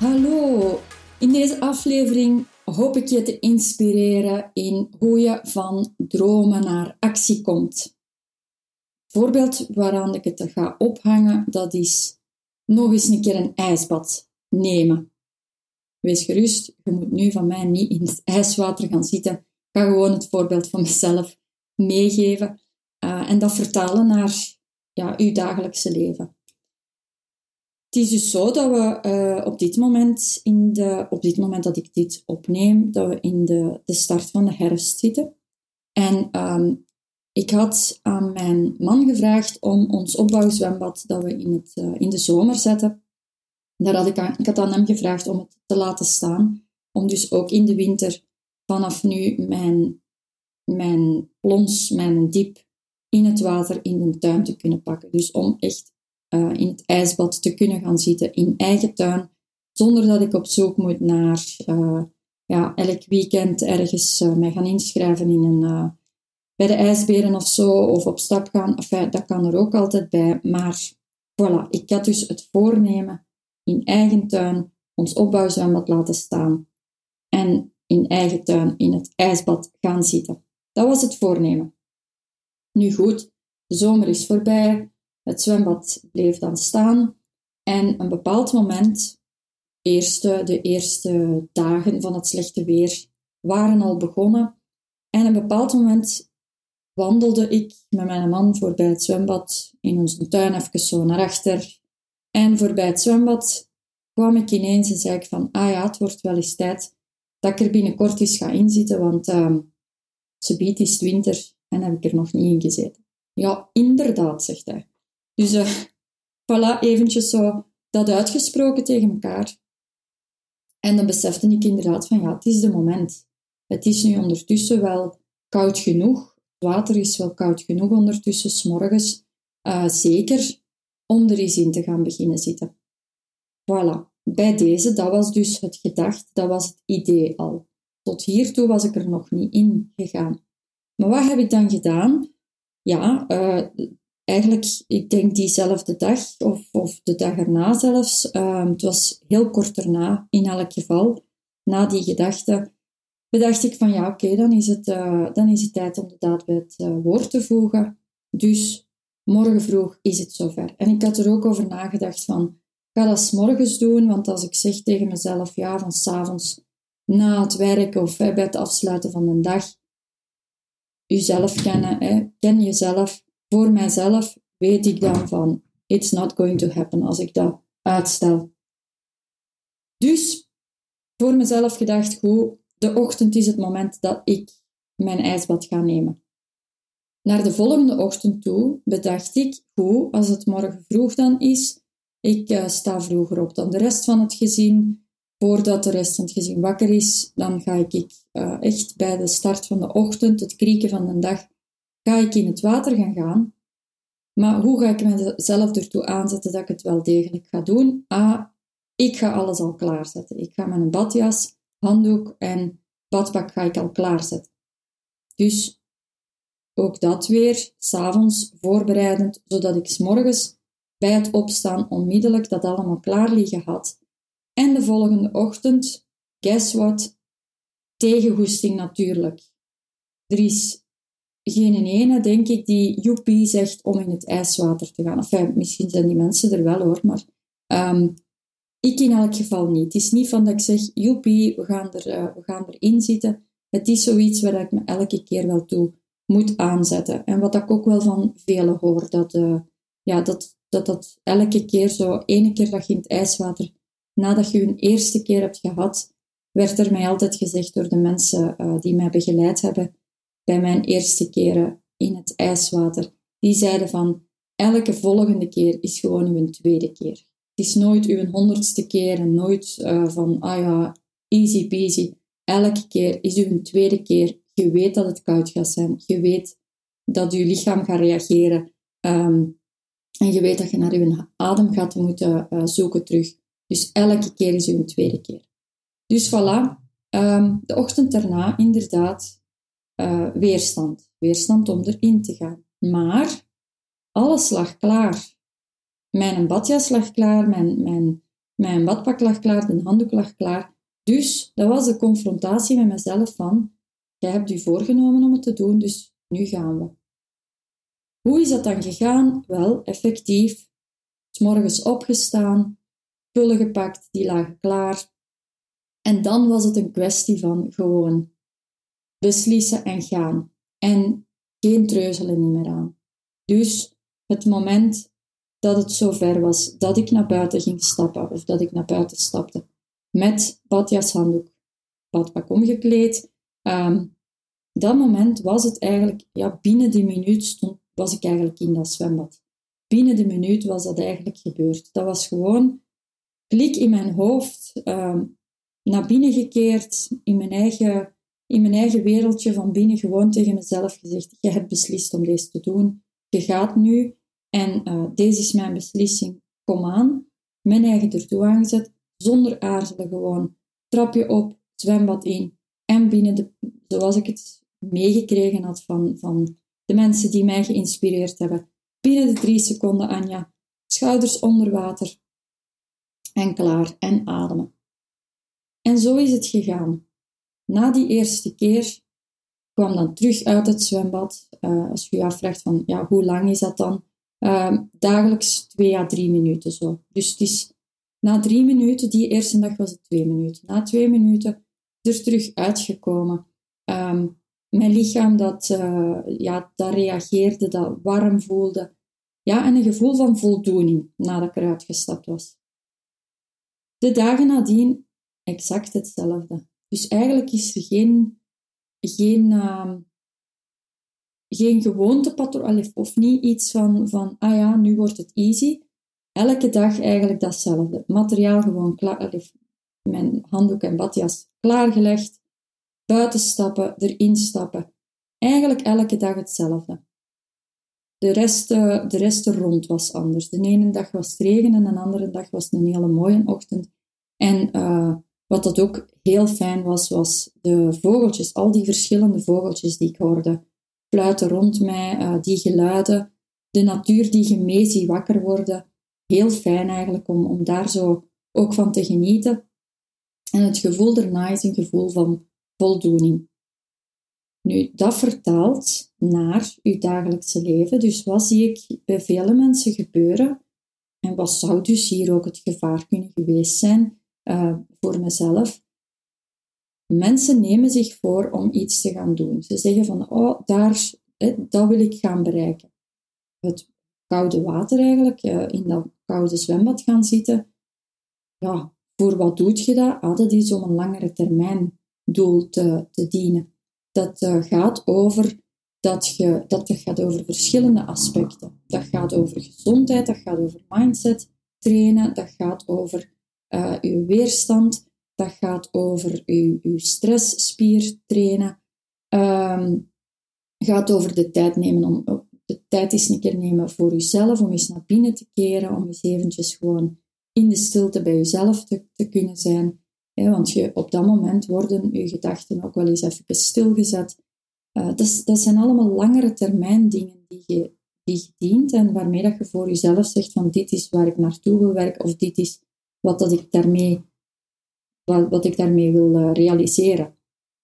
Hallo, in deze aflevering hoop ik je te inspireren in hoe je van dromen naar actie komt. Voorbeeld waaraan ik het ga ophangen, dat is nog eens een keer een ijsbad nemen. Wees gerust, je moet nu van mij niet in het ijswater gaan zitten. Ik ga gewoon het voorbeeld van mezelf meegeven uh, en dat vertalen naar ja, uw dagelijkse leven. Het is dus zo dat we uh, op dit moment, in de, op dit moment dat ik dit opneem, dat we in de, de start van de herfst zitten. En um, ik had aan mijn man gevraagd om ons opbouwzwembad dat we in, het, uh, in de zomer zetten. Daar had ik, aan, ik had aan hem gevraagd om het te laten staan. Om dus ook in de winter vanaf nu mijn, mijn plons, mijn diep in het water in de tuin te kunnen pakken. Dus om echt uh, in het ijsbad te kunnen gaan zitten in eigen tuin, zonder dat ik op zoek moet naar uh, ja, elk weekend ergens uh, mij gaan inschrijven in een, bij de ijsberen of zo, of op stap gaan. Dat kan er ook altijd bij. Maar voilà, ik had dus het voornemen in eigen tuin ons opbouwzwembad laten staan en in eigen tuin in het ijsbad gaan zitten. Dat was het voornemen. Nu goed, de zomer is voorbij, het zwembad bleef dan staan en een bepaald moment, eerste, de eerste dagen van het slechte weer, waren al begonnen. En een bepaald moment wandelde ik met mijn man voorbij het zwembad in onze tuin even zo naar achter. En voorbij het zwembad kwam ik ineens en zei ik van, ah ja, het wordt wel eens tijd dat ik er binnenkort eens ga inzitten, want uh, ze biedt is winter en heb ik er nog niet in gezeten. Ja, inderdaad, zegt hij. Dus uh, voilà, eventjes zo dat uitgesproken tegen elkaar. En dan besefte ik inderdaad van ja, het is de moment. Het is nu ondertussen wel koud genoeg. Het water is wel koud genoeg ondertussen, s'morgens. Uh, zeker om er eens in te gaan beginnen zitten. Voilà. Bij deze, dat was dus het gedacht, dat was het idee al. Tot hiertoe was ik er nog niet in gegaan. Maar wat heb ik dan gedaan? Ja, uh, eigenlijk, ik denk diezelfde dag of, of de dag erna zelfs, uh, het was heel kort erna in elk geval, na die gedachte, bedacht ik van ja, oké, dan, is het, uh, dan is het tijd om de daad bij het uh, woord te voegen. Dus morgen vroeg is het zover. En ik had er ook over nagedacht van, ga dat s morgens doen, want als ik zeg tegen mezelf, ja, van s'avonds na het werk of bij het afsluiten van een dag, jezelf kennen, hè, ken jezelf, voor mijzelf weet ik dan van, it's not going to happen als ik dat uitstel. Dus voor mezelf gedacht, goed, de ochtend is het moment dat ik mijn ijsbad ga nemen. Naar de volgende ochtend toe bedacht ik, goed, als het morgen vroeg dan is, ik uh, sta vroeger op dan de rest van het gezin. Voordat de rest van het gezin wakker is, dan ga ik uh, echt bij de start van de ochtend, het krieken van de dag, ga ik in het water gaan gaan. Maar hoe ga ik mezelf ertoe aanzetten dat ik het wel degelijk ga doen? Ah, ik ga alles al klaarzetten. Ik ga mijn badjas, handdoek en badpak ga ik al klaarzetten. Dus ook dat weer, s'avonds voorbereidend, zodat ik s morgens bij het opstaan onmiddellijk dat allemaal klaar liggen had. En de volgende ochtend, guess what? Tegengoesting natuurlijk. Er is geen ene, denk ik, die joepie zegt om in het ijswater te gaan. Enfin, misschien zijn die mensen er wel hoor, maar ehm, ik in elk geval niet. Het is niet van dat ik zeg, joepie, we gaan, er, uh, we gaan erin zitten. Het is zoiets waar ik me elke keer wel toe moet aanzetten. En wat ik ook wel van velen hoor, dat, uh, ja, dat, dat dat elke keer zo, ene keer dat je in het ijswater, nadat je een eerste keer hebt gehad, werd er mij altijd gezegd door de mensen uh, die mij begeleid hebben bij mijn eerste keren in het ijswater. Die zeiden van, elke volgende keer is gewoon uw tweede keer. Het is nooit uw honderdste keer en nooit uh, van, ah ja, easy peasy. Elke keer is uw tweede keer. Je weet dat het koud gaat zijn. Je weet dat je lichaam gaat reageren. Um, en je weet dat je naar je adem gaat moeten uh, zoeken terug. Dus elke keer is uw tweede keer. Dus voilà, um, de ochtend daarna inderdaad uh, weerstand. Weerstand om erin te gaan. Maar alles lag klaar. Mijn badjas lag klaar, mijn, mijn, mijn badpak lag klaar, de handdoek lag klaar. Dus dat was de confrontatie met mezelf van, jij hebt u voorgenomen om het te doen, dus nu gaan we. Hoe is dat dan gegaan? Wel, effectief. S morgens opgestaan, pullen gepakt, die lagen klaar. En dan was het een kwestie van gewoon beslissen en gaan. En geen treuzelen niet meer aan. Dus het moment dat het zover was dat ik naar buiten ging stappen, of dat ik naar buiten stapte, met badjas, handdoek, badpak omgekleed, um, dat moment was het eigenlijk, ja, binnen die minuut stond was ik eigenlijk in dat zwembad. Binnen de minuut was dat eigenlijk gebeurd. Dat was gewoon klik in mijn hoofd, uh, naar binnen gekeerd, in mijn, eigen, in mijn eigen wereldje van binnen, gewoon tegen mezelf gezegd: Je hebt beslist om deze te doen. Je gaat nu en uh, deze is mijn beslissing. Kom aan. Mijn eigen ertoe aangezet, zonder aarzelen gewoon. Trapje op, zwembad in en binnen de, zoals ik het meegekregen had van, van de mensen die mij geïnspireerd hebben. Binnen de drie seconden, Anja. Schouders onder water. En klaar. En ademen. En zo is het gegaan. Na die eerste keer kwam dan terug uit het zwembad. Uh, als je je afvraagt van, ja, hoe lang is dat dan? Uh, dagelijks twee à drie minuten zo. Dus het is na drie minuten, die eerste dag was het twee minuten. Na twee minuten er terug uitgekomen. Um, mijn lichaam dat, uh, ja, dat reageerde, dat warm voelde. Ja, en een gevoel van voldoening nadat ik eruit gestapt was. De dagen nadien exact hetzelfde. Dus eigenlijk is er geen, geen, uh, geen gewoontepatroon, of niet iets van, van, ah ja, nu wordt het easy. Elke dag eigenlijk datzelfde. Materiaal gewoon klaar, mijn handdoek en badjas klaargelegd buiten stappen, erin stappen. Eigenlijk elke dag hetzelfde. De rest, uh, de rest rond was anders. De ene dag was het regen en de andere dag was het een hele mooie ochtend. En uh, wat dat ook heel fijn was, was de vogeltjes, al die verschillende vogeltjes die ik hoorde. Fluiten rond mij, uh, die geluiden, de natuur die je mee wakker worden. Heel fijn eigenlijk om, om daar zo ook van te genieten. En het gevoel daarna is een gevoel van voldoening. Nu, dat vertaalt naar uw dagelijkse leven. Dus wat zie ik bij vele mensen gebeuren? En wat zou dus hier ook het gevaar kunnen geweest zijn uh, voor mezelf? Mensen nemen zich voor om iets te gaan doen. Ze zeggen van, oh, daar, dat wil ik gaan bereiken. Het koude water eigenlijk, in dat koude zwembad gaan zitten. Ja, voor wat doet je dat? Ah, dat is om een langere termijn doel te, te dienen. Dat uh, gaat over dat, je, dat gaat over verschillende aspecten. Dat gaat over gezondheid, dat gaat over mindset trainen, dat gaat over uh, uw weerstand, dat gaat over uw, stressspier trainen, um, gaat over de tijd nemen om de tijd eens een keer nemen voor jezelf, om eens naar binnen te keren, om eens eventjes gewoon in de stilte bij jezelf te, te kunnen zijn want je, op dat moment worden je gedachten ook wel eens even stilgezet. Uh, dat, dat, zijn allemaal langere termijn dingen die je, die dient en waarmee dat je voor jezelf zegt van dit is waar ik naartoe wil werken of dit is wat, dat ik, daarmee, wat, wat ik daarmee wil uh, realiseren.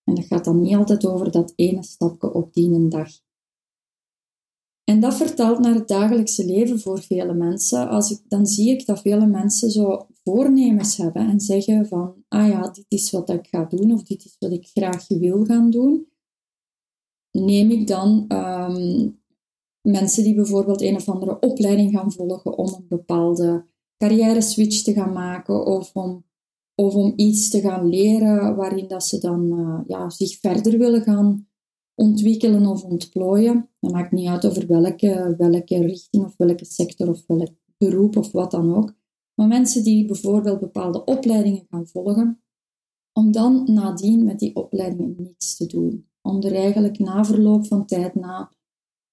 En dat gaat dan niet altijd over dat ene stapje op die dag. En dat vertaalt naar het dagelijkse leven voor vele mensen. Als ik, dan zie ik dat vele mensen zo voornemens hebben en zeggen van, ah ja, dit is wat ik ga doen of dit is wat ik graag wil gaan doen. Neem ik dan ehm, mensen die bijvoorbeeld een of andere opleiding gaan volgen om een bepaalde carrière switch te gaan maken of om, of om iets te gaan leren waarin dat ze dan uh, ja, zich verder willen gaan ontwikkelen of ontplooien. Dat maakt niet uit over welke, welke richting of welke sector of welk beroep of wat dan ook. Maar mensen die bijvoorbeeld bepaalde opleidingen gaan volgen, om dan nadien met die opleidingen niets te doen. Om er eigenlijk na verloop van tijd, na,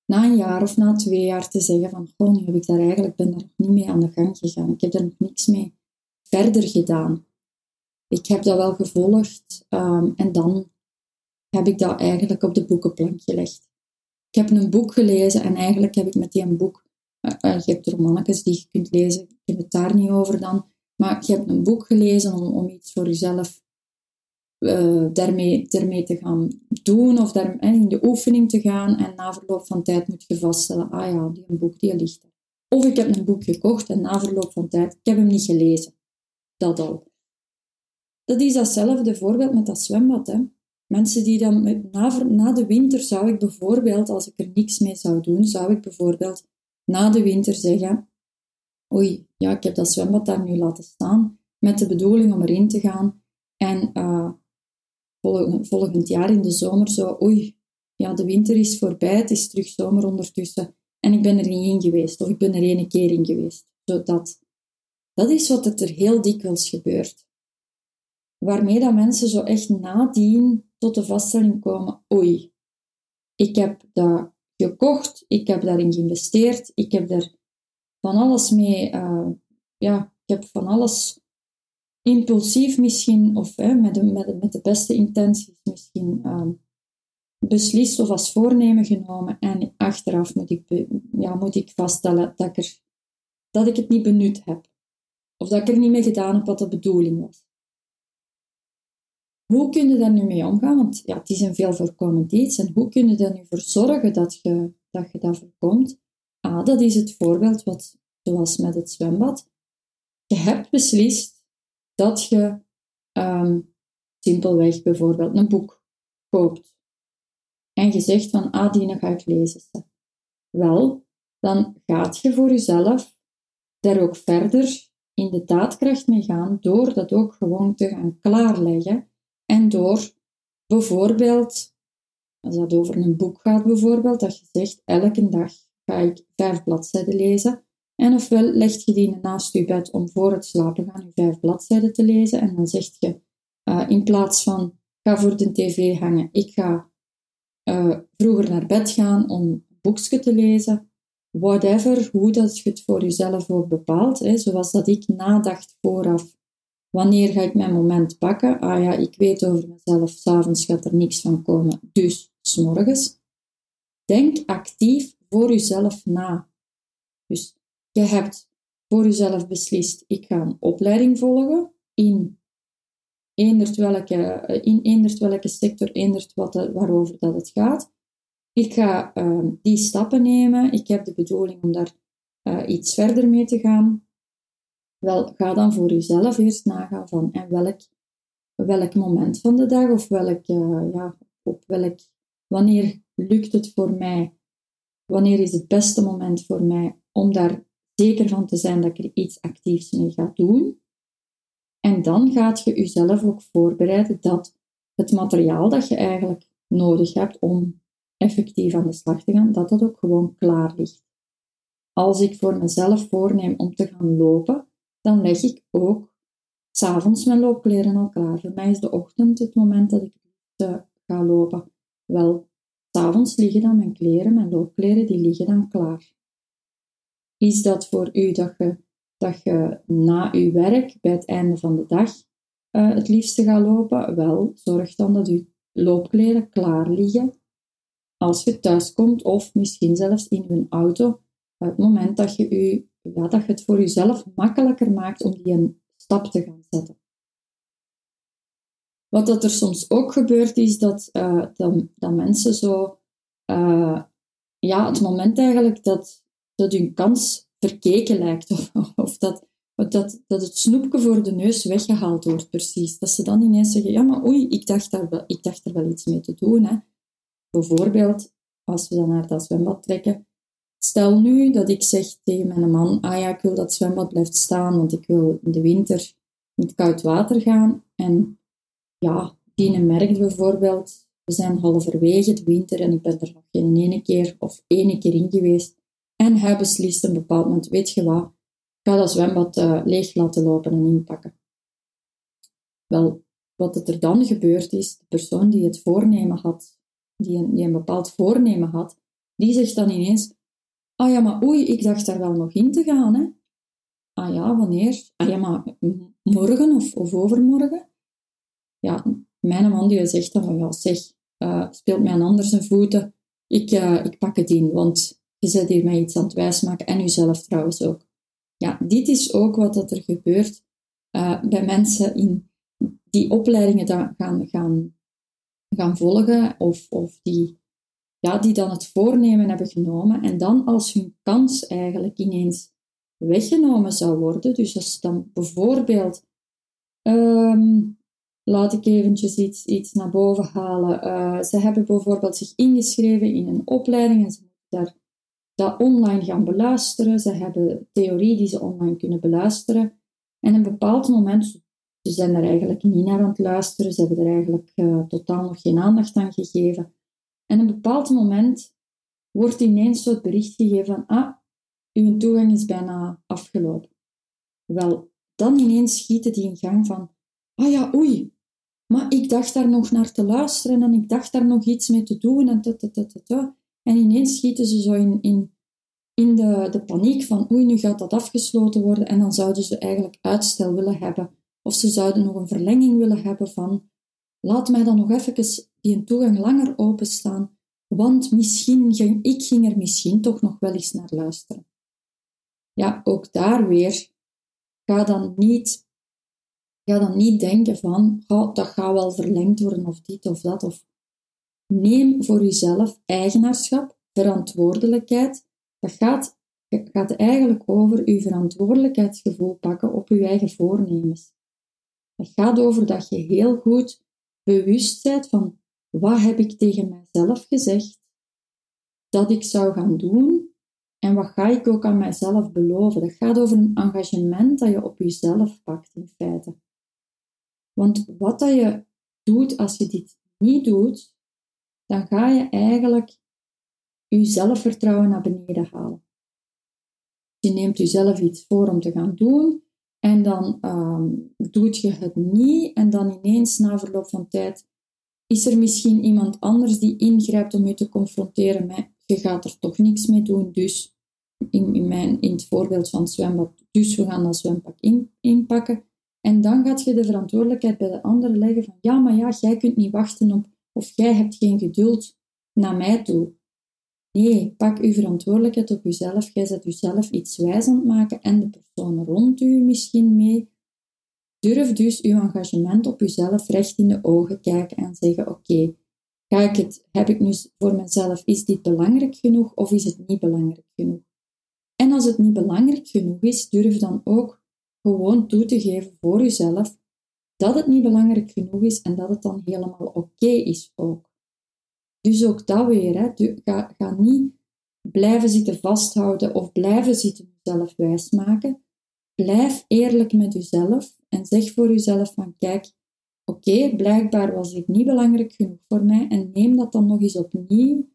na een jaar of na twee jaar te zeggen van, goh, nu heb ik daar eigenlijk, ben daar nog niet mee aan de gang gegaan. Ik heb daar nog niks mee verder gedaan. Ik heb dat wel gevolgd um, en dan heb ik dat eigenlijk op de boekenplank gelegd. Ik heb een boek gelezen en eigenlijk heb ik met die een boek, uh, je hebt romannetjes die je kunt lezen, ik heb het daar niet over dan, maar je hebt een boek gelezen om, om iets voor jezelf uh, daarmee, te gaan doen of daar, in de oefening te gaan en na verloop van tijd moet je vaststellen, ah ja, die boek die ligt er. Of ik heb een boek gekocht en na verloop van tijd, ik heb hem niet gelezen. Dat al. Dat is datzelfde voorbeeld met dat zwembad. Hè. Mensen die dan, na, na de winter zou ik bijvoorbeeld, als ik er niks mee zou doen, zou ik bijvoorbeeld na de winter zeggen, oei, ja, ik heb dat zwembad daar nu laten staan, met de bedoeling om erin te gaan. En uh, volgend, jaar in de zomer zo, oei, ja, de winter is voorbij, het is terug zomer ondertussen. En ik ben er niet in geweest, of ik ben er één keer in geweest. Zodat, dat is wat er heel dikwijls gebeurt. Waarmee dat mensen zo echt nadien tot de vaststelling komen, oei, ik heb dat gekocht, ik heb daarin geïnvesteerd, ik heb er van alles mee, uh, ja, ik heb van alles impulsief misschien, of hè, met, de, met, met de beste intenties misschien uh, beslist of als voornemen genomen. En achteraf moet ik, ja, moet ik vaststellen dat ik, er, dat ik het niet benut heb. Of dat ik er niet mee gedaan heb wat de bedoeling was. Hoe kun je daar nu mee omgaan? Want ja, het is een veel voorkomend iets. En hoe kun je er nu voor zorgen dat je dat, je dat voorkomt? Ah, dat is het voorbeeld wat, zoals met het zwembad. Je hebt beslist dat je um, simpelweg bijvoorbeeld een boek koopt. En je zegt van, ah, ga ik lezen. Wel, dan gaat je voor jezelf daar ook verder in de daadkracht mee gaan door dat ook gewoon te gaan klaarleggen en door bijvoorbeeld, als dat over een boek gaat bijvoorbeeld, dat je zegt, elke dag ga ik vijf bladzijden lezen. En ofwel leg je die naast je bed om voor het slapen gaan je vijf bladzijden te lezen. En dan zeg je, uh, in plaats van ga voor de tv hangen, ik ga uh, vroeger naar bed gaan om een boekje te lezen. Whatever, hoe dat je het voor jezelf ook bepaalt. Hè, zoals dat ik nadacht vooraf Wanneer ga ik mijn moment pakken? Ah ja, ik weet over mezelf, s'avonds gaat er niks van komen, dus s'morgens. Denk actief voor jezelf na. Dus je hebt voor jezelf beslist, ik ga een opleiding volgen in eendert welke, in eendert welke sector, eendert wat, waarover dat het gaat. Ik ga uh, die stappen nemen. Ik heb de bedoeling om daar uh, iets verder mee te gaan. Wel, ga dan voor jezelf eerst nagaan van en welk, welk moment van de dag of welk, ja, op welk, wanneer lukt het voor mij, wanneer is het beste moment voor mij om daar zeker van te zijn dat ik er iets actiefs mee ga doen. En dan gaat je jezelf ook voorbereiden dat het materiaal dat je eigenlijk nodig hebt om effectief aan de slag te gaan, dat dat ook gewoon klaar ligt. Als ik voor mezelf voorneem om te gaan lopen, dan leg ik ook s'avonds mijn loopkleren al klaar. Voor mij is de ochtend het moment dat ik uh, ga lopen. Wel, s'avonds liggen dan mijn kleren, mijn loopkleren, die liggen dan klaar. Is dat voor u dat je, dat je na uw werk, bij het einde van de dag, uh, het liefste gaat lopen? Wel, zorg dan dat uw loopkleren klaar liggen als je thuis komt of misschien zelfs in uw auto. Het moment dat je ja, dat het voor jezelf makkelijker maakt om die een stap te gaan zetten. Wat dat er soms ook gebeurt, is dat, uh, dat, mensen zo ja, het moment eigenlijk dat, dat hun kans verkeken lijkt. Of, dat, dat, dat het snoepje voor de neus weggehaald wordt, precies. Dat ze dan ineens zeggen, ja, maar oei, ik dacht, daar ik dacht er wel iets mee te doen. Hè. Bijvoorbeeld, als we dan naar dat zwembad trekken. Stel nu dat ik zeg tegen mijn man, ah ja, ik wil dat zwembad blijft staan, want ik wil in de winter in het koud water gaan. En ja, die merkt bijvoorbeeld, we zijn halverwege de winter en ik ben er nog geen ene keer of ene keer in geweest. En hij beslist een bepaald moment, weet je wat, ik ga dat zwembad uh, leeg laten lopen en inpakken. Wel, wat er dan gebeurt is, de persoon die het voornemen had, die een, bepaald voornemen had, die zegt dan ineens, ah ja, maar oei, ik dacht daar wel nog in te gaan, hè. Ah ja, wanneer? Ah ja, maar morgen of, of overmorgen? Ja, mijn man die zegt dan ja, zeg, uh, speelt mij een ander zijn voeten, ik, uh, ik pak het in, want je zet hier mij iets aan het wijsmaken, en uzelf trouwens ook. Ja, dit is ook wat dat er gebeurt uh, bij mensen in die opleidingen gaan, gaan, gaan volgen, of, of die, ja, die dan het voornemen hebben genomen, en dan als hun kans eigenlijk ineens weggenomen zou worden, dus als dan bijvoorbeeld um, laat ik eventjes iets, iets naar boven halen. Uh, ze hebben bijvoorbeeld zich ingeschreven in een opleiding en ze moeten daar dat online gaan beluisteren. Ze hebben theorie die ze online kunnen beluisteren. En een bepaald moment, ze zijn er eigenlijk niet naar aan het luisteren, ze hebben er eigenlijk uh, totaal nog geen aandacht aan gegeven. En een bepaald moment wordt ineens zo het bericht gegeven van, ah, uw toegang is bijna afgelopen. Wel, dan ineens schieten die in gang van, ah ja, oei, maar ik dacht daar nog naar te luisteren en ik dacht daar nog iets mee te doen en ta, En ineens schieten ze zo in, in, de, de paniek van oei, nu gaat dat afgesloten worden en dan zouden ze eigenlijk uitstel willen hebben. Of ze zouden nog een verlenging willen hebben van laat mij dan nog even die toegang langer openstaan, want misschien ging, ik ging er misschien toch nog wel eens naar luisteren. Ja, ook daar weer, ga dan niet Ga dan niet denken van, oh, dat gaat wel verlengd worden of dit of dat. Of neem voor jezelf eigenaarschap, verantwoordelijkheid. Dat gaat, gaat eigenlijk over je verantwoordelijkheidsgevoel pakken op je eigen voornemens. Het gaat over dat je heel goed bewust bent van wat heb ik tegen mijzelf gezegd dat ik zou gaan doen en wat ga ik ook aan mijzelf beloven. Dat gaat over een engagement dat je op jezelf pakt in feite. Want wat dat je doet als je dit niet doet, dan ga je eigenlijk je zelfvertrouwen naar beneden halen. Je neemt jezelf iets voor om te gaan doen en dan um, doet je het niet en dan ineens na verloop van tijd is er misschien iemand anders die ingrijpt om je te confronteren met je gaat er toch niks mee doen, dus in, in, mijn, in het voorbeeld van zwembad, dus we gaan dat zwempak in, inpakken. En dan gaat je de verantwoordelijkheid bij de ander leggen van ja, maar ja, jij kunt niet wachten op, of jij hebt geen geduld naar mij toe. Nee, pak uw verantwoordelijkheid op jezelf. Jij zet jezelf iets wijs maken en de persoon rond u misschien mee. Durf dus uw engagement op jezelf recht in de ogen kijken en zeggen: Oké, het, heb ik nu voor mezelf, is dit belangrijk genoeg of is het niet belangrijk genoeg? En als het niet belangrijk genoeg is, durf dan ook gewoon toe te geven voor jezelf dat het niet belangrijk genoeg is en dat het dan helemaal oké is ook. Dus ook dat weer, hè. Ga, ga niet blijven zitten vasthouden of blijven zitten jezelf wijsmaken. Blijf eerlijk met jezelf en zeg voor jezelf van kijk, oké, blijkbaar was dit niet belangrijk genoeg voor mij en neem dat dan nog eens opnieuw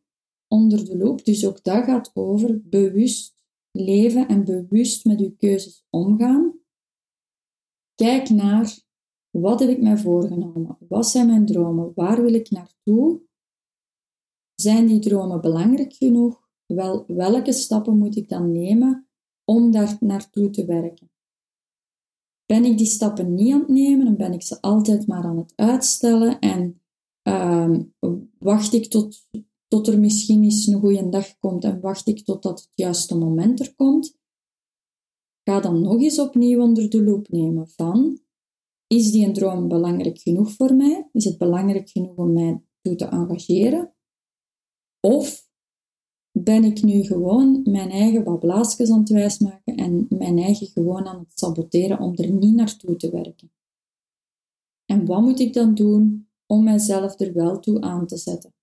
onder de loep. Dus ook dat gaat over bewust leven en bewust met uw keuzes omgaan. Kijk naar wat heb ik mij voorgenomen? Wat zijn mijn dromen? Waar wil ik naartoe? Zijn die dromen belangrijk genoeg? Wel, welke stappen moet ik dan nemen om daar naartoe te werken? Ben ik die stappen niet aan het nemen en ben ik ze altijd maar aan het uitstellen en uh, wacht ik tot, tot er misschien eens een goede dag komt en wacht ik totdat het juiste moment er komt? Ga dan nog eens opnieuw onder de loep nemen van, is die een droom belangrijk genoeg voor mij? Is het belangrijk genoeg om mij toe te engageren? Of ben ik nu gewoon mijn eigen bablaasjes aan het wijsmaken en mijn eigen gewoon aan het saboteren om er niet naartoe te werken. En wat moet ik dan doen om mijzelf er wel toe aan te zetten?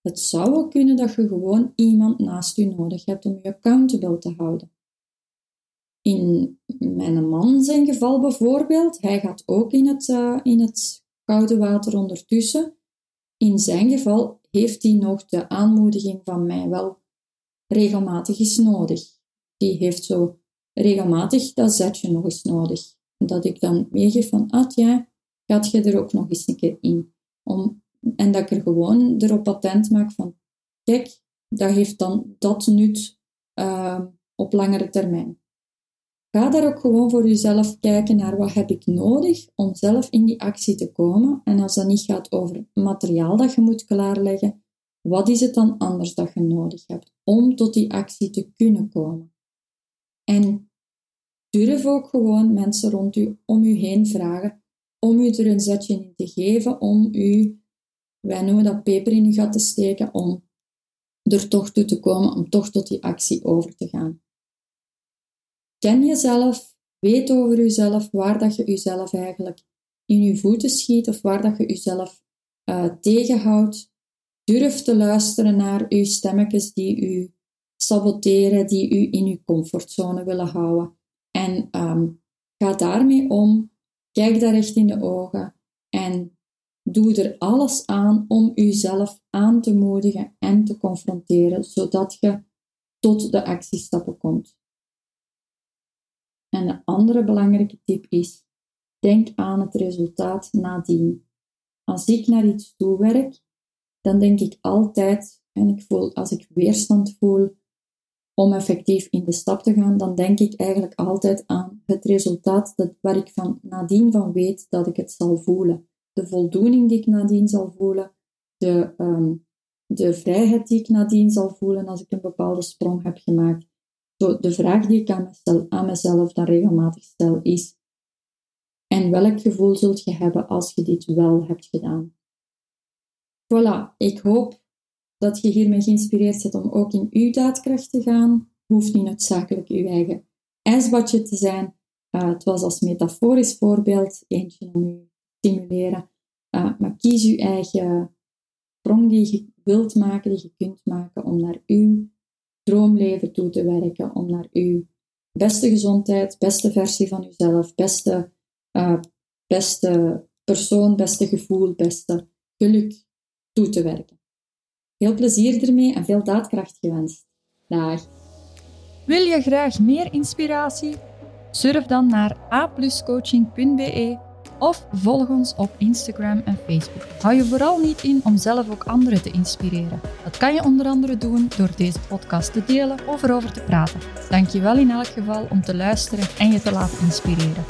Het zou ook kunnen dat je gewoon iemand naast je nodig hebt om je accountable te houden. In mijn man zijn geval bijvoorbeeld, hij gaat ook in het, uh, in het koude water ondertussen. In zijn geval heeft hij nog de aanmoediging van mij wel regelmatig eens nodig. Die heeft zo regelmatig dat zetje nog eens nodig. Dat ik dan meegeef van, ah ja, gaat je er ook nog eens een keer in. Om, en dat ik er gewoon erop attent maak van, kijk, dat heeft dan dat nut uh, op langere termijn. Ga daar ook gewoon voor jezelf kijken naar wat heb ik nodig om zelf in die actie te komen. En als dat niet gaat over materiaal dat je moet klaarleggen, wat is het dan anders dat je nodig hebt om tot die actie te kunnen komen? En durf ook gewoon mensen rond u om u heen vragen om u er een zetje in te geven, om u, wij noemen dat peper in uw gat te steken, om er toch toe te komen, om toch tot die actie over te gaan. Ken jezelf, weet over jezelf waar dat je jezelf eigenlijk in je voeten schiet of waar dat je jezelf uh, tegenhoudt. Durf te luisteren naar uw stemmetjes die u saboteren, die u in uw comfortzone willen houden. En um, ga daarmee om, kijk daar echt in de ogen en doe er alles aan om uzelf aan te moedigen en te confronteren, zodat je tot de actiestappen komt. En de andere belangrijke tip is: denk aan het resultaat nadien. Als ik naar iets toe werk, dan denk ik altijd, en ik voel, als ik weerstand voel om effectief in de stap te gaan, dan denk ik eigenlijk altijd aan het resultaat dat, waar ik van nadien van weet dat ik het zal voelen. De voldoening die ik nadien zal voelen, de, um, de vrijheid die ik nadien zal voelen als ik een bepaalde sprong heb gemaakt. Zo, de vraag die ik aan mezelf, aan mezelf dan regelmatig stel is: en welk gevoel zult je hebben als je dit wel hebt gedaan? Voilà, ik hoop dat je hiermee geïnspireerd bent om ook in uw daadkracht te gaan. Hoeft niet noodzakelijk uw eigen ijsbadje te zijn. Uh, het was als metaforisch voorbeeld eentje om u te stimuleren. Uh, maar kies uw eigen sprong die je wilt maken, die je kunt maken om naar uw droomleven toe te werken, om naar uw beste gezondheid, beste versie van uzelf, beste, uh, beste persoon, beste gevoel, beste geluk toe te werken. Veel plezier ermee en veel daadkracht gewenst. Dag. Wil je graag meer inspiratie? Surf dan naar apluscoaching.be of volg ons op Instagram en Facebook. Hou je vooral niet in om zelf ook anderen te inspireren. Dat kan je onder andere doen door deze podcast te delen of erover te praten. Dank je wel in elk geval om te luisteren en je te laten inspireren.